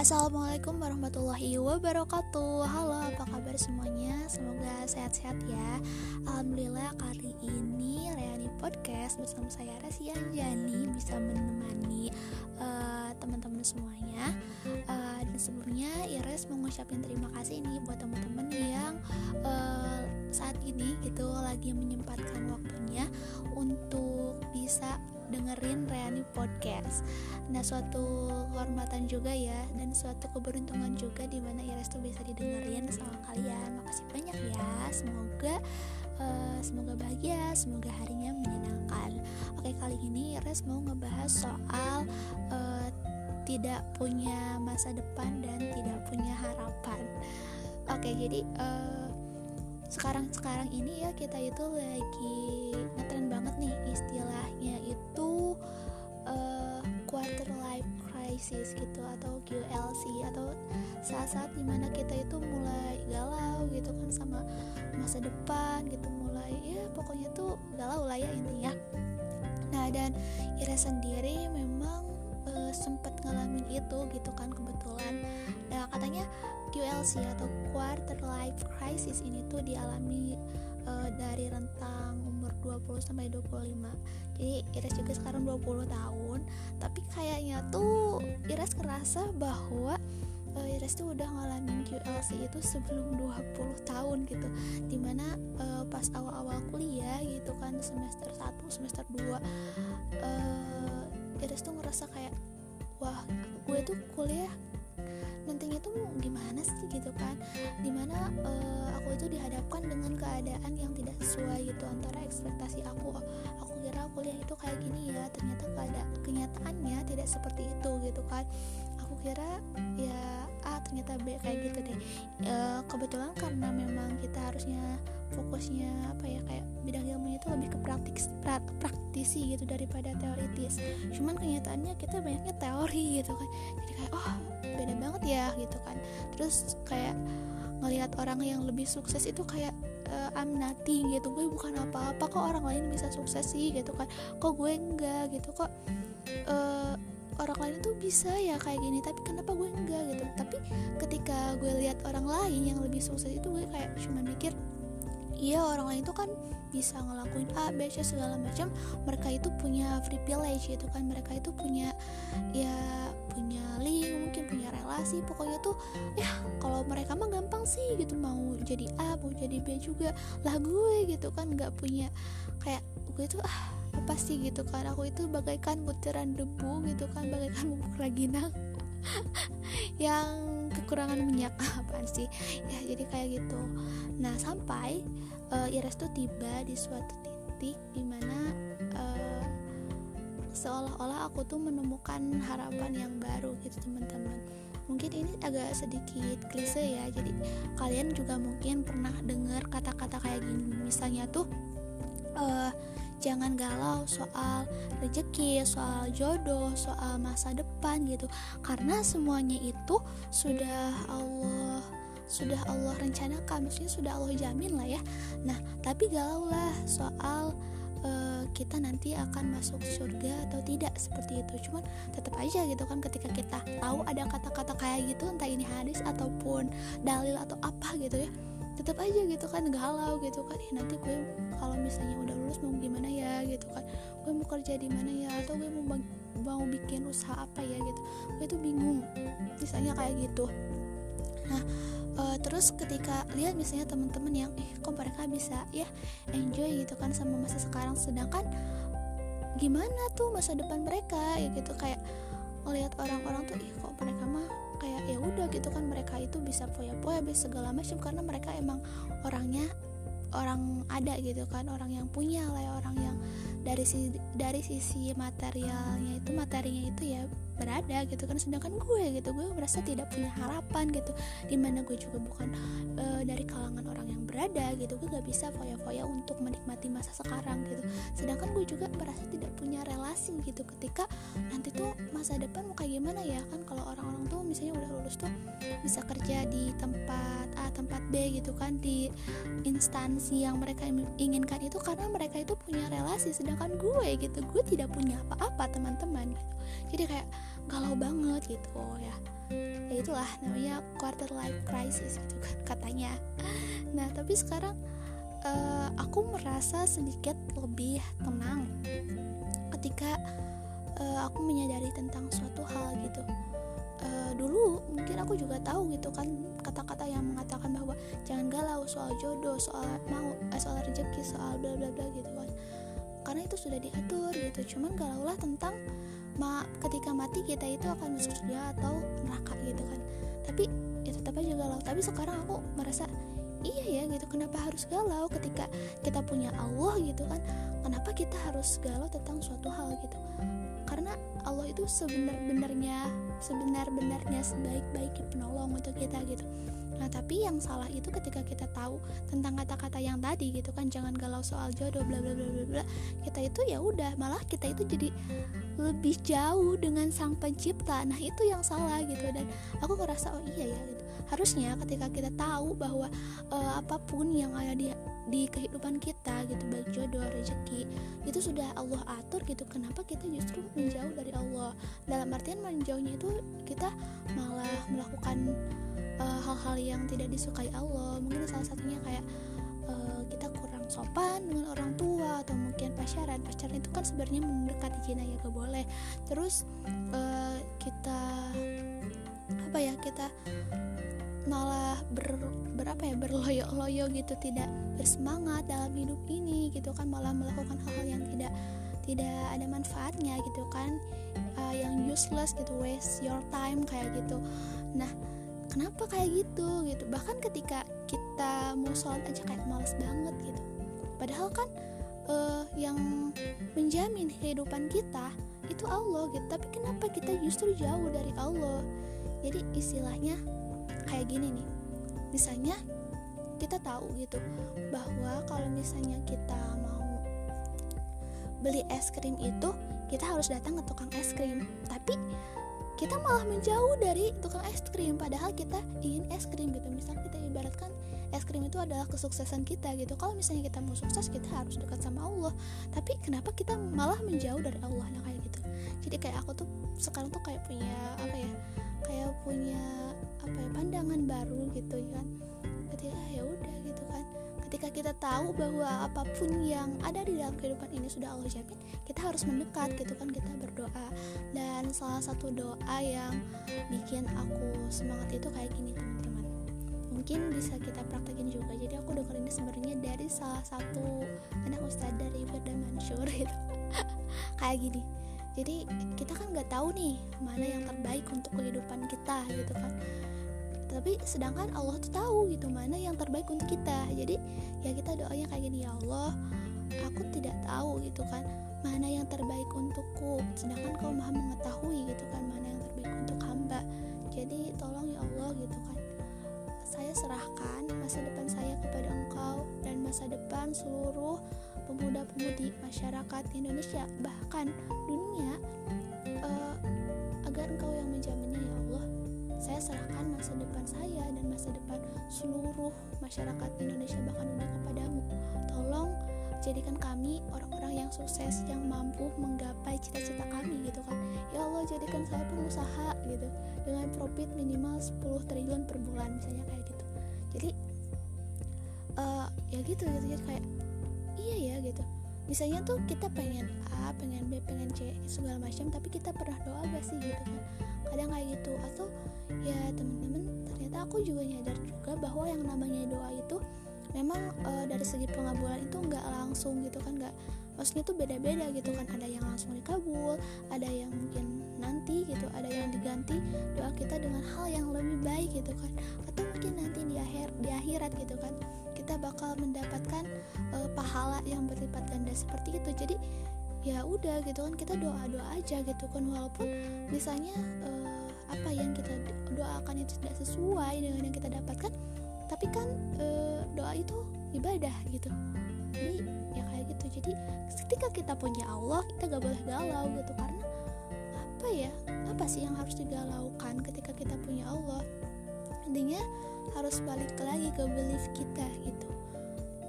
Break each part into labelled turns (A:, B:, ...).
A: Assalamualaikum warahmatullahi wabarakatuh. Halo apa kabar semuanya? Semoga sehat-sehat ya. Alhamdulillah kali ini Reani Podcast bersama saya Rasia Jani Bisa menemani uh, teman-teman semuanya sebelumnya Iris mengucapkan terima kasih nih Buat teman-teman yang uh, saat ini gitu Lagi menyempatkan waktunya Untuk bisa dengerin Reani Podcast. Nah, suatu kehormatan juga ya dan suatu keberuntungan juga di mana Iris tuh bisa didengerin sama kalian. Makasih banyak ya. Semoga uh, semoga bahagia, semoga harinya menyenangkan. Oke, kali ini Iris mau ngebahas soal uh, tidak punya masa depan dan tidak punya harapan. Oke, jadi uh, sekarang-sekarang ini ya kita itu lagi ngetren banget nih istilahnya itu uh, quarter life crisis gitu atau QLC atau saat-saat di mana kita itu mulai galau gitu kan sama masa depan gitu mulai ya pokoknya tuh galau lah ya intinya nah dan Ira sendiri memang sempat ngalamin itu gitu kan kebetulan. Nah katanya QLC atau quarter life crisis ini tuh dialami uh, dari rentang umur 20 sampai 25 jadi Iris juga sekarang 20 tahun. Tapi kayaknya tuh Iris kerasa bahwa uh, Iris tuh udah ngalamin QLC itu sebelum 20 tahun gitu. Di mana uh, pas awal-awal kuliah gitu kan semester 1 semester 2 uh, wah gue tuh kuliah nantinya tuh gimana sih gitu kan? Di mana uh, aku itu dihadapkan dengan keadaan yang tidak sesuai gitu antara ekspektasi aku. Aku kira kuliah itu kayak gini ya ternyata keadaan kenyataannya tidak seperti itu gitu kan? Aku kira ya ternyata B kayak gitu deh. E, kebetulan karena memang kita harusnya fokusnya apa ya kayak bidang ilmunya itu lebih ke praktis praktisi gitu daripada teoritis. Cuman kenyataannya kita banyaknya teori gitu kan. Jadi kayak oh beda banget ya gitu kan. Terus kayak ngelihat orang yang lebih sukses itu kayak uh, I'm nothing gitu. Gue bukan apa-apa kok orang lain bisa sukses sih gitu kan. Kok gue enggak? gitu. Kok uh, orang lain tuh bisa ya kayak gini tapi kenapa gue enggak gitu? Tapi ketika gue lihat orang lain yang lebih sukses itu gue kayak cuma mikir iya orang lain tuh kan bisa ngelakuin A, B, C segala macam. Mereka itu punya privilege gitu kan. Mereka itu punya ya punya link mungkin punya relasi. Pokoknya tuh ya kalau mereka mah gampang sih gitu. Mau jadi A mau jadi B juga lah gue gitu kan. Nggak punya kayak gue tuh ah apa sih gitu kan. Aku itu bagaikan butiran debu gitu kan bagaikan bubuk raginang yang kekurangan minyak. Apa sih? Ya jadi kayak gitu. Nah sampai uh, Iris tuh tiba di suatu titik di mana uh, seolah-olah aku tuh menemukan harapan yang baru gitu teman-teman. Mungkin ini agak sedikit klise ya. Jadi kalian juga mungkin pernah dengar kata-kata kayak gini. Misalnya tuh uh, jangan galau soal rezeki, soal jodoh, soal masa depan gitu. Karena semuanya itu sudah Allah sudah Allah rencanakan, maksudnya sudah Allah jamin lah ya. Nah, tapi galau lah soal uh, kita nanti akan masuk surga atau tidak seperti itu. Cuman tetap aja gitu kan ketika kita tahu ada kata-kata kayak gitu entah ini hadis ataupun dalil atau apa gitu ya tetap aja gitu kan galau gitu kan. Eh, nanti gue kalau misalnya udah lulus mau gimana ya gitu kan. Gue mau kerja di mana ya atau gue mau mau bikin usaha apa ya gitu. Gue tuh bingung misalnya kayak gitu. Nah uh, terus ketika lihat misalnya teman-teman yang eh kok mereka bisa ya enjoy gitu kan sama masa sekarang? Sedangkan gimana tuh masa depan mereka ya gitu kayak ngelihat orang-orang tuh ih kok mereka mah kayak ya udah gitu kan mereka itu bisa poya-poya bisa segala macam karena mereka emang orangnya orang ada gitu kan orang yang punya lah ya, orang yang dari si dari sisi materialnya itu materinya itu ya berada gitu kan sedangkan gue gitu gue merasa tidak punya harapan gitu di mana gue juga bukan uh, dari kalangan orang yang berada gitu gue gak bisa foya-foya untuk menikmati masa sekarang gitu. Sedangkan gue juga merasa tidak punya relasi gitu ketika nanti tuh masa depan mau kayak gimana ya kan kalau orang-orang tuh misalnya udah lulus tuh bisa kerja di tempat A tempat B gitu kan di instansi yang mereka inginkan itu karena mereka itu punya relasi sedangkan gue gitu gue tidak punya apa-apa teman-teman gitu. Jadi kayak galau banget gitu ya. Ya itulah namanya quarter life crisis gitu kan katanya. Nah tapi sekarang uh, aku merasa sedikit lebih tenang ketika uh, aku menyadari tentang suatu hal gitu. Uh, dulu mungkin aku juga tahu gitu kan kata-kata yang mengatakan bahwa jangan galau soal jodoh soal mau eh, soal rezeki soal bla bla bla gitu kan. Karena itu sudah diatur gitu cuman galaulah tentang ma ketika mati kita itu akan masuk surga atau neraka gitu kan. Tapi ya tetap aja galau. Tapi sekarang aku merasa iya ya gitu. Kenapa harus galau ketika kita punya Allah gitu kan kenapa kita harus galau tentang suatu hal gitu karena Allah itu sebenar-benarnya sebenar-benarnya sebaik-baiknya penolong untuk kita gitu Nah, tapi yang salah itu ketika kita tahu tentang kata-kata yang tadi gitu kan jangan galau soal jodoh bla bla bla bla bla. Kita itu ya udah malah kita itu jadi lebih jauh dengan sang pencipta. Nah, itu yang salah gitu dan aku ngerasa oh iya ya gitu. Harusnya ketika kita tahu bahwa uh, apa pun yang ada di di kehidupan kita gitu baik jodoh rezeki itu sudah Allah atur gitu kenapa kita justru menjauh dari Allah? Dalam artian menjauhnya itu kita malah melakukan Eh, hal-hal uh, yang tidak disukai Allah. Mungkin salah satunya kayak uh, kita kurang sopan dengan orang tua atau mungkin pacaran. Pacaran itu kan sebenarnya mendekati zina ya gak boleh. Terus uh, kita apa ya kita malah ber, berapa ya berloyo-loyo gitu tidak bersemangat dalam hidup ini gitu kan malah melakukan hal-hal yang tidak tidak ada manfaatnya gitu kan uh, yang useless gitu waste your time kayak gitu. Nah kenapa kayak gitu gitu? Bahkan ketika kita mau sholat aja kayak males banget gitu. Padahal kan uh, yang menjamin kehidupan kita itu Allah gitu. Tapi kenapa kita justru jauh dari Allah? Jadi istilahnya kayak gini nih. Misalnya kita tahu gitu bahwa kalau misalnya kita mau beli es krim itu kita harus datang ke tukang es krim. Tapi kita malah menjauh dari tukang es krim padahal kita ingin es krim gitu. Misal kita ibaratkan es krim itu adalah kesuksesan kita gitu. Kalau misalnya kita mau sukses kita harus dekat sama Allah. Tapi kenapa kita malah menjauh dari Allah? Nah jadi kayak aku tuh sekarang tuh kayak punya apa ya kayak punya apa ya pandangan baru gitu kan. Ketika ya udah gitu kan. Ketika kita tahu bahwa apa pun yang ada di dalam kehidupan ini sudah Allah jamin kita harus mendekat gitu kan kita berdoa. Dan salah satu doa yang bikin aku semangat itu kayak gini teman-teman. Mungkin bisa kita praktekin juga. Jadi aku denger ini sebenarnya dari salah satu anak ustadz dari Firda Mansur gitu. Kayak gini jadi kita kan nggak tahu nih mana yang terbaik untuk kehidupan kita gitu kan. Tapi sedangkan Allah tuh tahu gitu mana yang terbaik untuk kita. Jadi ya kita doanya kayak gini ya Allah aku tidak tahu gitu kan. Mana yang terbaik untukku? Sedangkan kau maha mengetahui gitu kan mana yang terbaik untuk hamba. Jadi tolong ya Allah gitu kan. Saya serahkan masa depan saya kepada engkau dan masa depan seluruh pemuda-pemudi masyarakat Indonesia bahkan dunia uh, agar engkau yang menjaminnya ya Allah. Saya serahkan masa depan saya dan masa depan seluruh masyarakat Indonesia bahkan dunia kepadamu. Tolong jadikan kami orang-orang yang sukses yang mampu menggapai cita-cita kami gitu kan. Ya Allah jadikan saya pengusaha gitu. Dengan profit minimal 10 triliun per bulan misalnya kayak gitu. Jadi uh, ya gitu gitu. Kayak ya gitu misalnya tuh kita pengen A pengen B pengen C segala macam tapi kita pernah doa gak sih gitu kan? Kadang kayak gitu. Atau ya temen-temen ternyata aku juga nyadar juga bahwa yang namanya doa itu memang uh, dari segi pengabulan itu nggak langsung gitu kan nggak maksudnya tuh beda-beda gitu kan. Ada yang langsung dikabul ada yang mungkin nanti gitu ada yang diganti doa kita dengan hal yang lebih baik gitu kan. Atau mungkin nanti di akhir di akhirat gitu kan kita bakal mendapatkan uh, pahala yang berlipat ganda seperti itu. Jadi ya udah gitu kan kita doa doa aja gitu kan. Walaupun misalnya uh, apa yang kita doakan itu tidak sesuai dengan yang kita dapatkan tapi kan uh, doa itu ibadah gitu. Jadi ya kayak gitu. Jadi ketika kita punya Allah kita gak boleh galau gitu. Karena apa ya apa sih yang harus digalaukan ketika kita punya Allah? Intinya harus balik lagi ke belief kita gitu.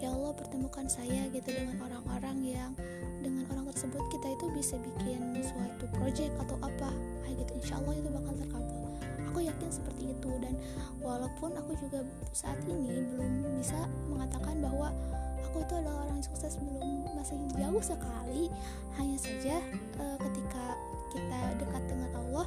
A: Ya Allah pertemukan saya gitu dengan orang-orang yang dengan orang tersebut kita itu bisa bikin suatu project atau apa. Kayak gitu. Insya Allah itu bakal terkabul aku yakin seperti itu. Dan walaupun aku juga saat ini belum bisa mengatakan bahwa aku itu adalah orang yang sukses belum masih jauh sekali. Hanya saja uh, ketika kita dekat dengan Allah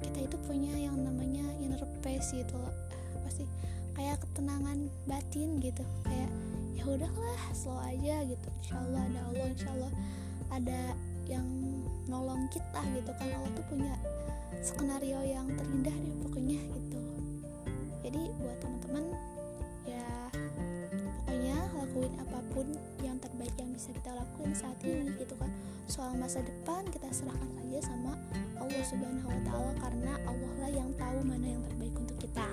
A: kita itu punya yang namanya inner peace gitu loh. Pasti kayak ketenangan batin gitu. Kayak ya udahlah slow aja gitu. Insyaallah ada Allah insyaallah ada yang nolong kita gitu. Kan Allah tuh punya skenario yang terindah deh pokoknya gitu. Jadi buat teman-teman ya pokoknya lakuin apa pun yang terbaik yang bisa kita lakuin saat ini gitu kan. Soal masa depan kita serahkan aja sama Allah Subhanahu Wa Taala karena Allah lah yang tahu mana yang terbaik untuk kita.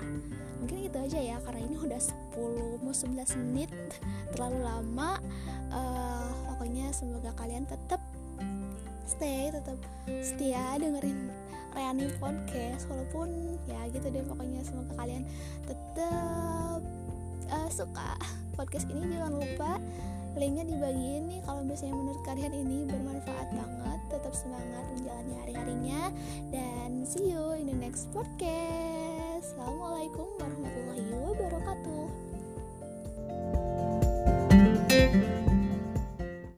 A: Mungkin gitu aja ya karena ini udah 10 mau 11 menit terlalu lama. Uh, pokoknya semoga kalian tetap stay tetap setia dengerin Reani podcast walaupun ya gitu deh pokoknya semoga kalian tetap uh, suka podcast ini. Jangan lupa linknya dibagiin nih kalau misalnya menurut kalian ini bermanfaat banget tetap semangat menjalani hari-harinya dan see you in the next podcast. Assalamualaikum warahmatullahi wabarakatuh